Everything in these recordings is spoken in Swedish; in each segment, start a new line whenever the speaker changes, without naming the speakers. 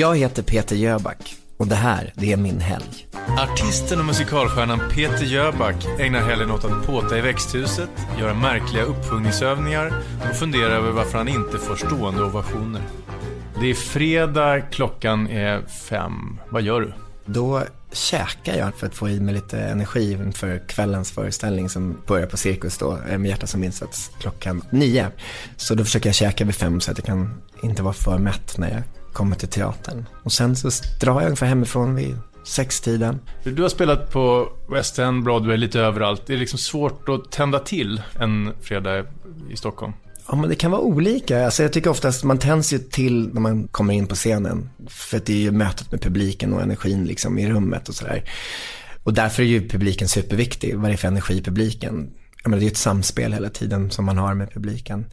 Jag heter Peter Jöback och det här, det är min helg.
Artisten och musikalstjärnan Peter Jöback ägnar helgen åt att påta i växthuset, göra märkliga uppsjungningsövningar och fundera över varför han inte får stående ovationer. Det är fredag, klockan är fem. Vad gör du?
Då käkar jag för att få i mig lite energi inför kvällens föreställning som börjar på Cirkus då, eh, med hjärta som insats klockan nio. Så då försöker jag käka vid fem så att jag kan inte vara för mätt när jag kommer till teatern. Och sen så drar jag ungefär hemifrån vid sextiden.
Du har spelat på West End, Broadway, lite överallt. Det är liksom svårt att tända till en fredag i Stockholm.
Ja, men det kan vara olika. Alltså, jag tycker oftast man tänds ju till när man kommer in på scenen. För att det är ju mötet med publiken och energin liksom i rummet och sådär. Och därför är ju publiken superviktig. Vad det är för energi i publiken. Jag menar, det är ett samspel hela tiden som man har med publiken.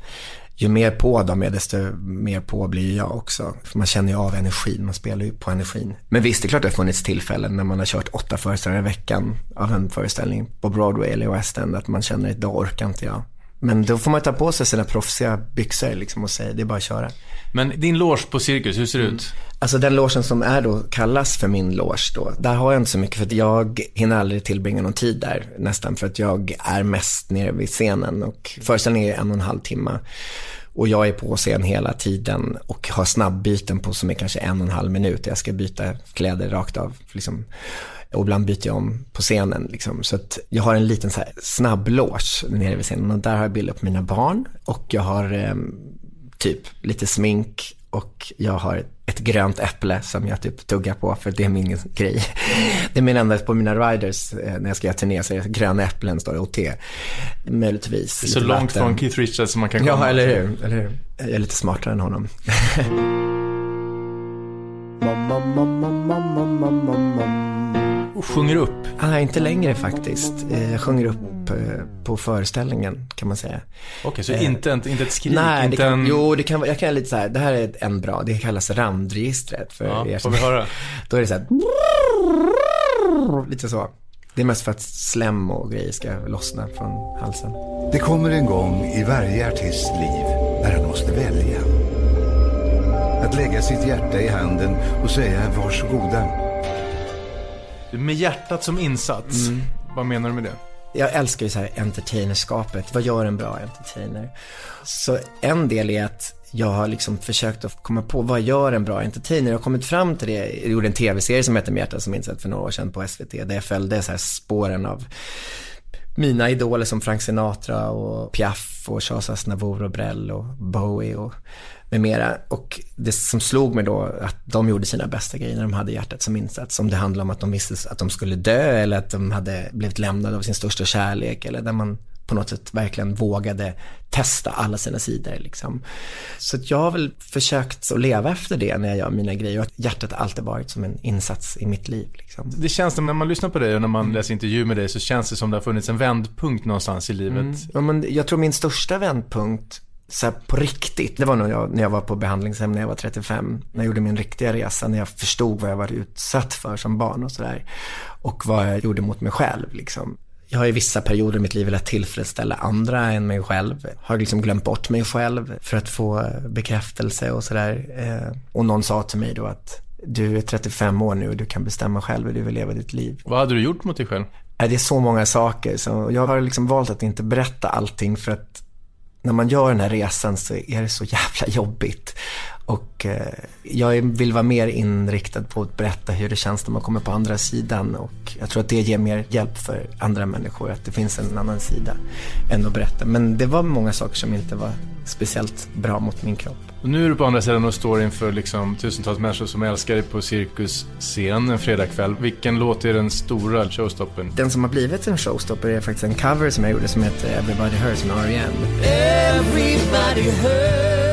Ju mer på de är, desto mer på blir jag också. För man känner ju av energin, man spelar ju på energin. Men visst, det är klart det har funnits tillfällen när man har kört åtta föreställningar i veckan av en föreställning på Broadway eller West End, att man känner att idag orkar inte jag. Men då får man ta på sig sina proffsiga byxor liksom och säga, det är bara att köra.
Men din loge på Cirkus, hur ser det ut? Mm.
Alltså den logen som är då, kallas för min loge då, där har jag inte så mycket för att jag hinner aldrig tillbringa någon tid där nästan för att jag är mest nere vid scenen och föreställningen är en och en halv timme. Och jag är på scen hela tiden och har snabbbyten på som är kanske en och en halv minut. Jag ska byta kläder rakt av. Liksom. Och ibland byter jag om på scenen. Liksom. Så att jag har en liten så här snabblås nere vid scenen och där har jag bilder på mina barn. Och jag har eh, typ lite smink och jag har ett grönt äpple som jag typ tuggar på för det är min grej. Det är min enda på mina riders eh, när jag ska göra turné så är det gröna äpplen står det och te. Möjligtvis.
Så långt vatten. från Keith Richards som man kan komma.
Ja, eller hur, eller hur. Jag är lite smartare än honom.
sjunger upp?
Ah, inte längre faktiskt. Eh, jag sjunger upp eh, på föreställningen kan man säga.
Okej, okay, så eh, inte, inte ett skrik?
Nej,
inte
det kan,
en...
jo det kan jag kan lite så här, det här är en bra, det kallas randregistret. För
ja,
er
får vi höra?
Då är det så här, lite så. Det är mest för att slem och grejer ska lossna från halsen.
Det kommer en gång i varje artists liv där han måste välja. Att lägga sitt hjärta i handen och säga varsågoda.
Med hjärtat som insats. Mm. Vad menar du med det?
Jag älskar ju så här entertainerskapet. Vad gör en bra entertainer? Så en del är att jag har liksom försökt att komma på vad gör en bra entertainer? Jag har kommit fram till det. Jag gjorde en tv-serie som heter Med hjärtat som insats för några år sedan på SVT. Där jag följde så här spåren av mina idoler som Frank Sinatra och Piaf och Charles Aznavour och Brel och Bowie och med mera. Och det som slog mig då att de gjorde sina bästa grejer när de hade hjärtat som insats. Om det handlade om att de visste att de skulle dö eller att de hade blivit lämnade av sin största kärlek eller där man på något sätt verkligen vågade testa alla sina sidor. Liksom. Så jag har väl försökt att leva efter det när jag gör mina grejer och att hjärtat alltid varit som en insats i mitt liv. Liksom.
Det känns som när man lyssnar på dig och när man läser intervju med dig så känns det som det har funnits en vändpunkt någonstans i livet. Mm.
Ja, men jag tror min största vändpunkt så på riktigt, det var nog jag, när jag var på behandlingshem när jag var 35. När jag gjorde min riktiga resa, när jag förstod vad jag var utsatt för som barn och sådär. Och vad jag gjorde mot mig själv liksom. Jag har i vissa perioder i mitt liv velat tillfredsställa andra än mig själv. Har liksom glömt bort mig själv för att få bekräftelse och sådär. Eh, och någon sa till mig då att du är 35 år nu och du kan bestämma själv hur du vill leva ditt liv.
Vad hade du gjort mot dig själv?
Det är så många saker. Så jag har liksom valt att inte berätta allting för att när man gör den här resan så är det så jävla jobbigt. Och eh, jag vill vara mer inriktad på att berätta hur det känns när man kommer på andra sidan. Och jag tror att det ger mer hjälp för andra människor, att det finns en annan sida än att berätta. Men det var många saker som inte var speciellt bra mot min kropp.
Och nu är du på andra sidan och står inför liksom tusentals människor som älskar dig på Cirkusscen en fredagkväll. Vilken låt är den stora showstoppen?
Den som har blivit en showstopper är faktiskt en cover som jag gjorde som heter Everybody Hurts med R.E.M. Everybody hurts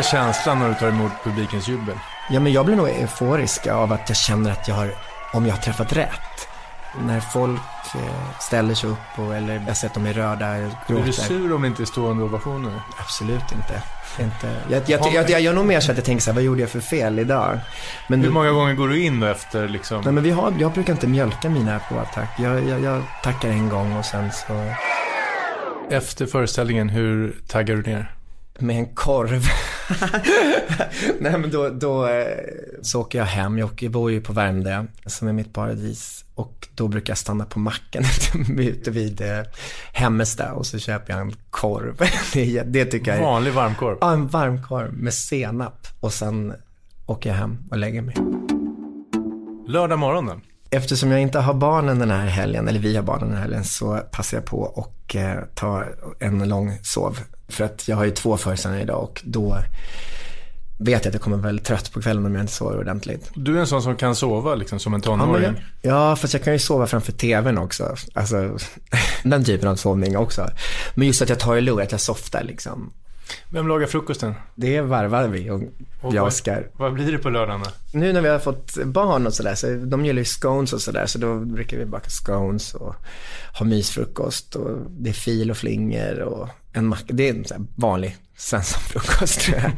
är känslan när du tar emot publikens jubel?
Ja, men jag blir nog euforisk av att jag känner att jag har, om jag har träffat rätt. när folk eh, ställer sig upp och, eller jag har sett dem är röda och gråter.
Är du sur om det inte är stående ovationer?
Absolut inte. inte. Jag, jag, jag, jag gör nog mer så att jag tänker så här, vad gjorde jag för fel idag?
Men Hur många gånger går du in efter liksom?
Nej men vi har, jag brukar inte mjölka mina på attack. Jag, jag, jag tackar en gång och sen så...
Efter föreställningen, hur taggar du ner?
Med en korv. Nej men då, då eh, så åker jag hem. Jag bor ju på Värmdö som är mitt paradis. Och då brukar jag stanna på macken ute vid eh, Hemmesta och så köper jag en korv. det, det tycker jag är...
Vanlig varmkorv?
Ja, en varmkorv med senap. Och sen åker jag hem och lägger mig.
Lördag morgon då?
Eftersom jag inte har barnen den här helgen, eller vi har barnen den här helgen, så passar jag på och eh, tar en lång sov. För att jag har ju två föreställningar idag och då vet jag att jag kommer väldigt trött på kvällen om jag inte sover ordentligt.
Du är en sån som kan sova liksom som en tonåring? Ja,
jag, ja fast jag kan ju sova framför tvn också. Alltså, den typen av sovning också. Men just att jag tar det lugnt, att jag softar liksom.
Vem lagar frukosten?
Det varvar vi och, och jag och Oskar.
Vad blir det på lördagarna?
Nu när vi har fått barn och sådär, så de gillar ju scones och sådär, så då brukar vi baka scones och ha mysfrukost och det är fil och flingor och en macka. Det är en sån vanlig svenssonfrukost tror jag.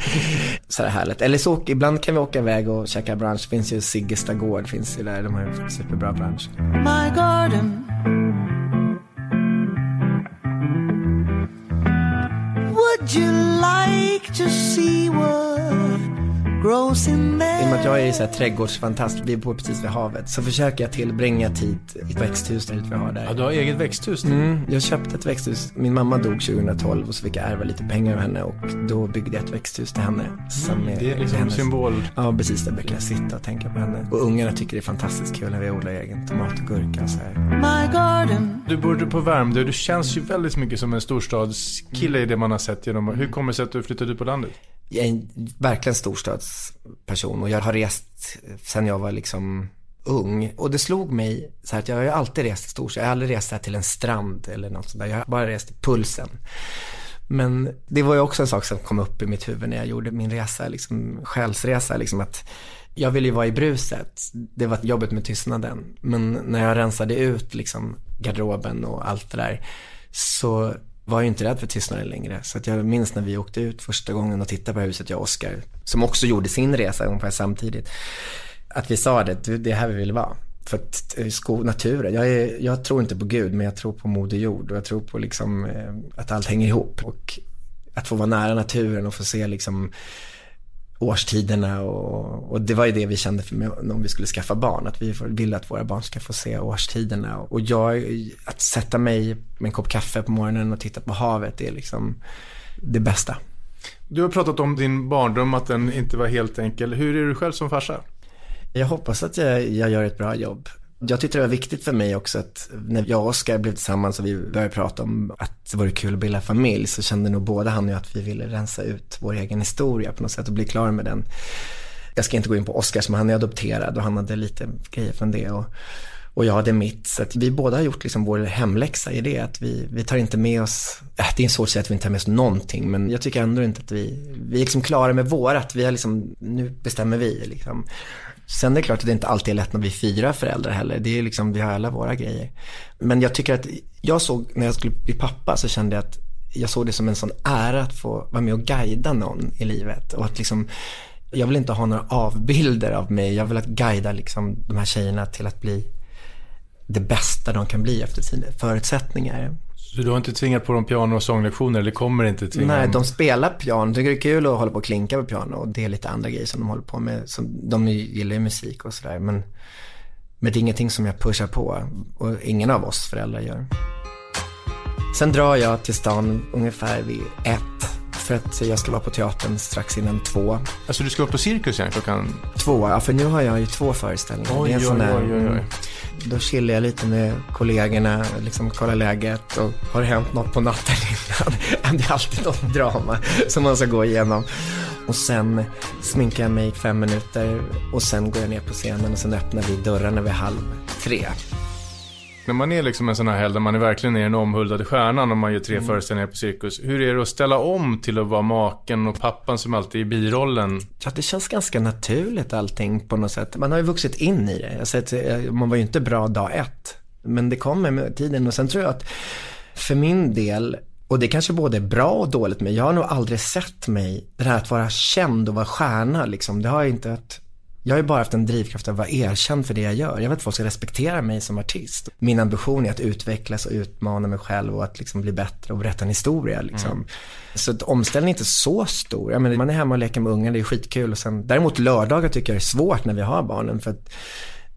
så är det härligt. Eller så ibland kan vi åka iväg och käka brunch. Det finns ju Siggesta gård, finns ju där. De har superbra brunch. My garden Would you like to see what grows in there. I och med att jag är så här trädgårdsfantast, vi bor precis vid havet, så försöker jag tillbringa tid i ett växthus där vi har där.
Ja, du har eget växthus?
Mm, jag köpte ett växthus. Min mamma dog 2012 och så fick jag ärva lite pengar av henne och då byggde jag ett växthus till henne.
Som mm, det är liksom hennes... symbol.
Ja, precis. Där brukar jag sitta och tänka på henne. Och ungarna tycker det är fantastiskt kul när vi odlar egen tomat och gurka och så här. My
garden. Du bor på Värmdö, du känns ju väldigt mycket som en storstadskille i det man har sett genom. Hur kommer det sig att du flyttade ut på landet?
Jag är en verkligen storstadsperson och jag har rest sen jag var liksom ung. Och det slog mig så här att jag har ju alltid rest i storstad. Jag har aldrig rest här till en strand eller något sånt där. Jag har bara rest i pulsen. Men det var ju också en sak som kom upp i mitt huvud när jag gjorde min resa, liksom själsresa, liksom att jag ville ju vara i bruset. Det var jobbet med tystnaden. Men när jag rensade ut liksom garderoben och allt det där så var ju inte rädd för tystnaden längre. Så att jag minns när vi åkte ut första gången och tittade på huset, jag och Oskar, som också gjorde sin resa ungefär samtidigt. Att vi sa det, det är här vi vill vara. För att eh, sko, naturen, jag, är, jag tror inte på Gud men jag tror på Moder Jord och jag tror på liksom eh, att allt hänger ihop. Och att få vara nära naturen och få se liksom årstiderna och, och, det var ju det vi kände för om vi skulle skaffa barn. Att vi ville att våra barn ska få se årstiderna. Och jag, att sätta mig med en kopp kaffe på morgonen och titta på havet det är liksom det bästa.
Du har pratat om din barndom, att den inte var helt enkel. Hur är du själv som farsa?
Jag hoppas att jag, jag gör ett bra jobb. Jag tyckte det var viktigt för mig också att när jag och Oskar blev tillsammans och vi började prata om att det vore kul att bilda familj så kände nog både han och jag att vi ville rensa ut vår egen historia på något sätt och bli klar med den. Jag ska inte gå in på Oskar som han är adopterad och han hade lite grejer från det. Och, och jag hade mitt. Så att vi båda har gjort liksom vår hemläxa i det. Att vi, vi tar inte med oss, äh, det är svårt att säga att vi inte tar med oss någonting. Men jag tycker ändå inte att vi, vi är liksom klara med vårat. Vi har liksom, nu bestämmer vi liksom. Sen är det klart att det inte alltid är lätt när vi är fyra föräldrar heller. Det är liksom, vi har alla våra grejer. Men jag tycker att, jag såg, när jag skulle bli pappa så kände jag att jag såg det som en sån ära att få vara med och guida någon i livet. Och att liksom, jag vill inte ha några avbilder av mig. Jag vill att guida liksom de här tjejerna till att bli det bästa de kan bli efter sina förutsättningar.
Så du har inte tvingat på dem piano och sånglektioner eller kommer inte tvinga
Nej, de spelar piano. Tycker det är kul att hålla på och klinka på piano och det är lite andra grejer som de håller på med. Som, de gillar ju musik och sådär men, men det är ingenting som jag pushar på och ingen av oss föräldrar gör. Sen drar jag till stan ungefär vid ett för att jag ska vara på teatern strax innan två.
Alltså du ska vara på Cirkus igen klockan?
Två, ja för nu har jag ju två föreställningar.
Oj, det är en sån här, oj, oj, oj.
Då chillar jag lite med kollegorna, liksom kollar läget och har det hänt något på natten innan? det är alltid något drama som man ska gå igenom. Och sen sminkar jag mig i fem minuter och sen går jag ner på scenen och sen öppnar vi dörrarna vid halv tre.
När man är liksom en sån här helg där man är verkligen är den omhuldade stjärnan och man gör tre mm. föreställningar på Cirkus. Hur är det att ställa om till att vara maken och pappan som alltid är i birollen?
Ja, det känns ganska naturligt allting på något sätt. Man har ju vuxit in i det. Säger, man var ju inte bra dag ett. Men det kommer med tiden och sen tror jag att för min del, och det kanske både är bra och dåligt, men jag har nog aldrig sett mig, det här att vara känd och vara stjärna liksom, det har jag inte att jag har ju bara haft en drivkraft att vara erkänd för det jag gör. Jag vill att folk ska respektera mig som artist. Min ambition är att utvecklas och utmana mig själv och att liksom bli bättre och berätta en historia. Liksom. Mm. Så att omställningen är inte så stor. Jag menar, man är hemma och leker med ungar, det är skitkul. Och sen, däremot lördagar tycker jag är svårt när vi har barnen. För att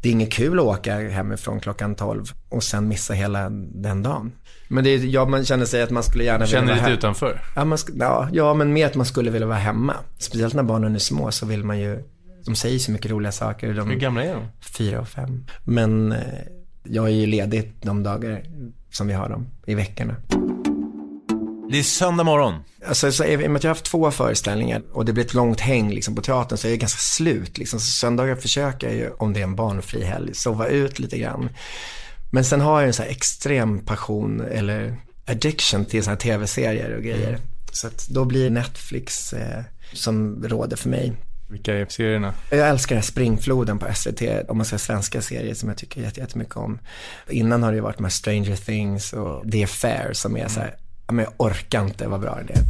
det är inget kul att åka hemifrån klockan 12 och sen missa hela den dagen. Men det är, ja, man känner sig att man skulle gärna
vilja
vara
Känner
lite
utanför?
Ja, man, ja, ja, men mer att man skulle vilja vara hemma. Speciellt när barnen är små så vill man ju de säger så mycket roliga saker. De,
Hur gamla är de?
Fyra och fem. Men eh, jag är ju ledig de dagar som vi har dem i veckorna.
Det är söndag morgon.
Alltså, så, i och med att jag har haft två föreställningar och det blir ett långt häng liksom, på teatern så är jag ganska slut. Liksom. Så söndagar försöker jag ju, om det är en barnfri helg, sova ut lite grann. Men sen har jag en så här extrem passion eller addiction till sådana här tv-serier och grejer. Mm. Så att då blir Netflix eh, som råder för mig.
Vilka är serierna?
Jag älskar Springfloden på SVT, om man säger svenska serier som jag tycker jättemycket om. Innan har det varit med Stranger Things och The Affair som är så här, men jag orkar inte vad bra det är.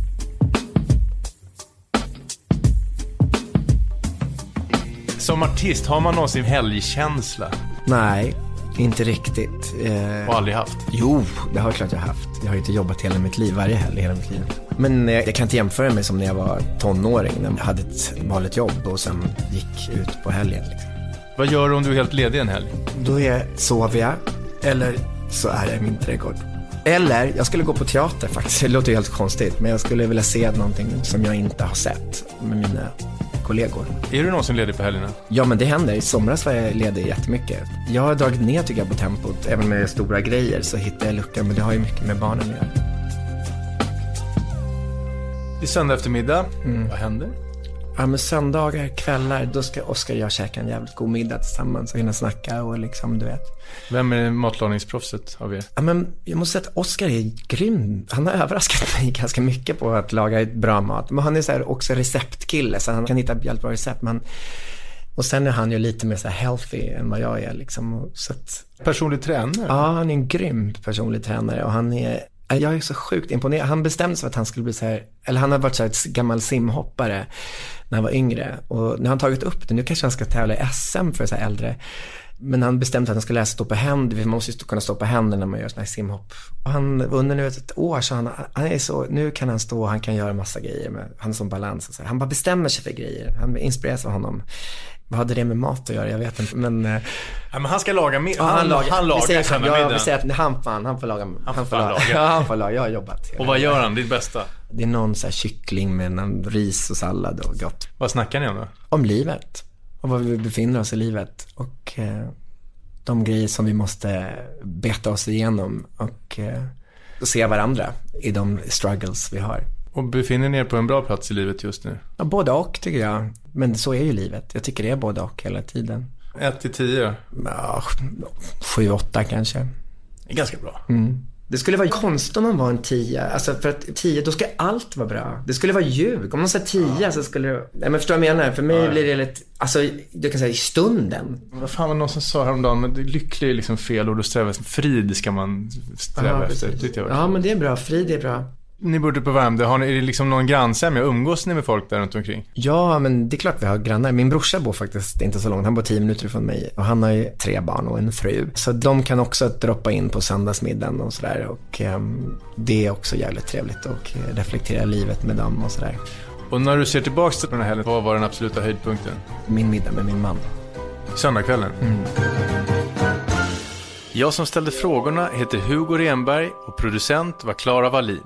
Som artist, har man någonsin helgkänsla?
Nej, inte riktigt.
Eh, och aldrig haft?
Jo, det har jag klart jag haft. Jag har ju inte jobbat hela mitt liv, varje helg hela mitt liv. Men jag, jag kan inte jämföra mig som när jag var tonåring, när jag hade ett vanligt jobb och sen gick ut på helgen. Liksom.
Vad gör du om du är helt ledig en helg?
Då är, sover jag, eller så är jag i min trädgård. Eller, jag skulle gå på teater faktiskt. Det låter ju helt konstigt, men jag skulle vilja se någonting som jag inte har sett med mina kollegor.
Är du någonsin ledig på helgerna?
Ja, men det händer. I somras var jag ledig jättemycket. Jag har dragit ner tycker jag på tempot. Även med stora grejer så hittar jag luckor, men det har ju mycket med barnen att göra.
Det är söndag eftermiddag. Mm. Vad händer?
Ja, men söndagar, kvällar, då ska Oskar och jag käka en jävligt god middag tillsammans och hinna snacka och liksom, du vet.
Vem är matlagningsproffset av er?
Ja, men jag måste säga att Oskar är grym. Han har överraskat mig ganska mycket på att laga bra mat. Men han är så här också receptkille, så han kan hitta jävligt bra recept. Men och sen är han ju lite mer så healthy än vad jag är liksom. Så att,
personlig tränare?
Ja, han är en grym personlig tränare och han är Äh, jag är så sjukt imponerad. Han bestämde sig för att han skulle bli så här, eller han har varit så här ett gammal simhoppare när han var yngre. Och nu har han tagit upp det, nu kanske han ska tävla i SM för så här äldre. Men han bestämde att han skulle lära sig stå på händer, man måste ju kunna stå på händer när man gör sådana här simhopp. Och han, under nu ett år så han, han är så, nu kan han stå och han kan göra massa grejer med, han har sån balans och så. Han bara bestämmer sig för grejer, han inspireras av honom. Vad hade det med mat att göra? Jag vet inte, men...
Eh, ja, men han ska laga.
Ja,
han,
han, lagar,
han lagar
vi säger,
ja,
middagen. vi säger att han, fan, han får laga.
Han, han får laga.
Ja, han får laga. Jag har jobbat.
Och vad gör han? Ditt bästa?
Det är någon så här kyckling med någon ris och sallad och gott.
Vad snackar ni om då?
Om livet. Om var vi befinner oss i livet. Och eh, de grejer som vi måste beta oss igenom. Och, eh, och se varandra i de struggles vi har.
Och befinner ni er på en bra plats i livet just nu?
Ja, både och tycker jag. Men så är ju livet. Jag tycker det är både och hela tiden.
1 till 10?
Ja, 7, 8 kanske.
Det är ganska bra.
Mm. Det skulle vara konstigt om man var en 10. Alltså för att 10, då ska allt vara bra. Det skulle vara ljug. Om man säger 10 ja. så skulle det... Nej men förstår du vad jag menar? För mig ja. blir det lite, alltså du kan säga i stunden.
Vad fan var någon som sa häromdagen, men lycklig är liksom fel ord att sträva efter. Frid ska man sträva Aha, efter.
Ja men det är bra, frid är bra.
Ni bor ute på Värmdö. Har ni, är det liksom någon grannsämja? Umgås ni med folk där runt omkring?
Ja, men det är klart vi har grannar. Min brorsa bor faktiskt inte så långt. Han bor tio minuter från mig. Och han har ju tre barn och en fru. Så de kan också droppa in på söndagsmiddagen och sådär. Och um, det är också jävligt trevligt och reflektera livet med dem och sådär.
Och när du ser tillbaka till den här helgen, vad var den absoluta höjdpunkten?
Min middag med min man.
Söndagskvällen?
Mm.
Jag som ställde frågorna heter Hugo Renberg och producent var Klara Wallin.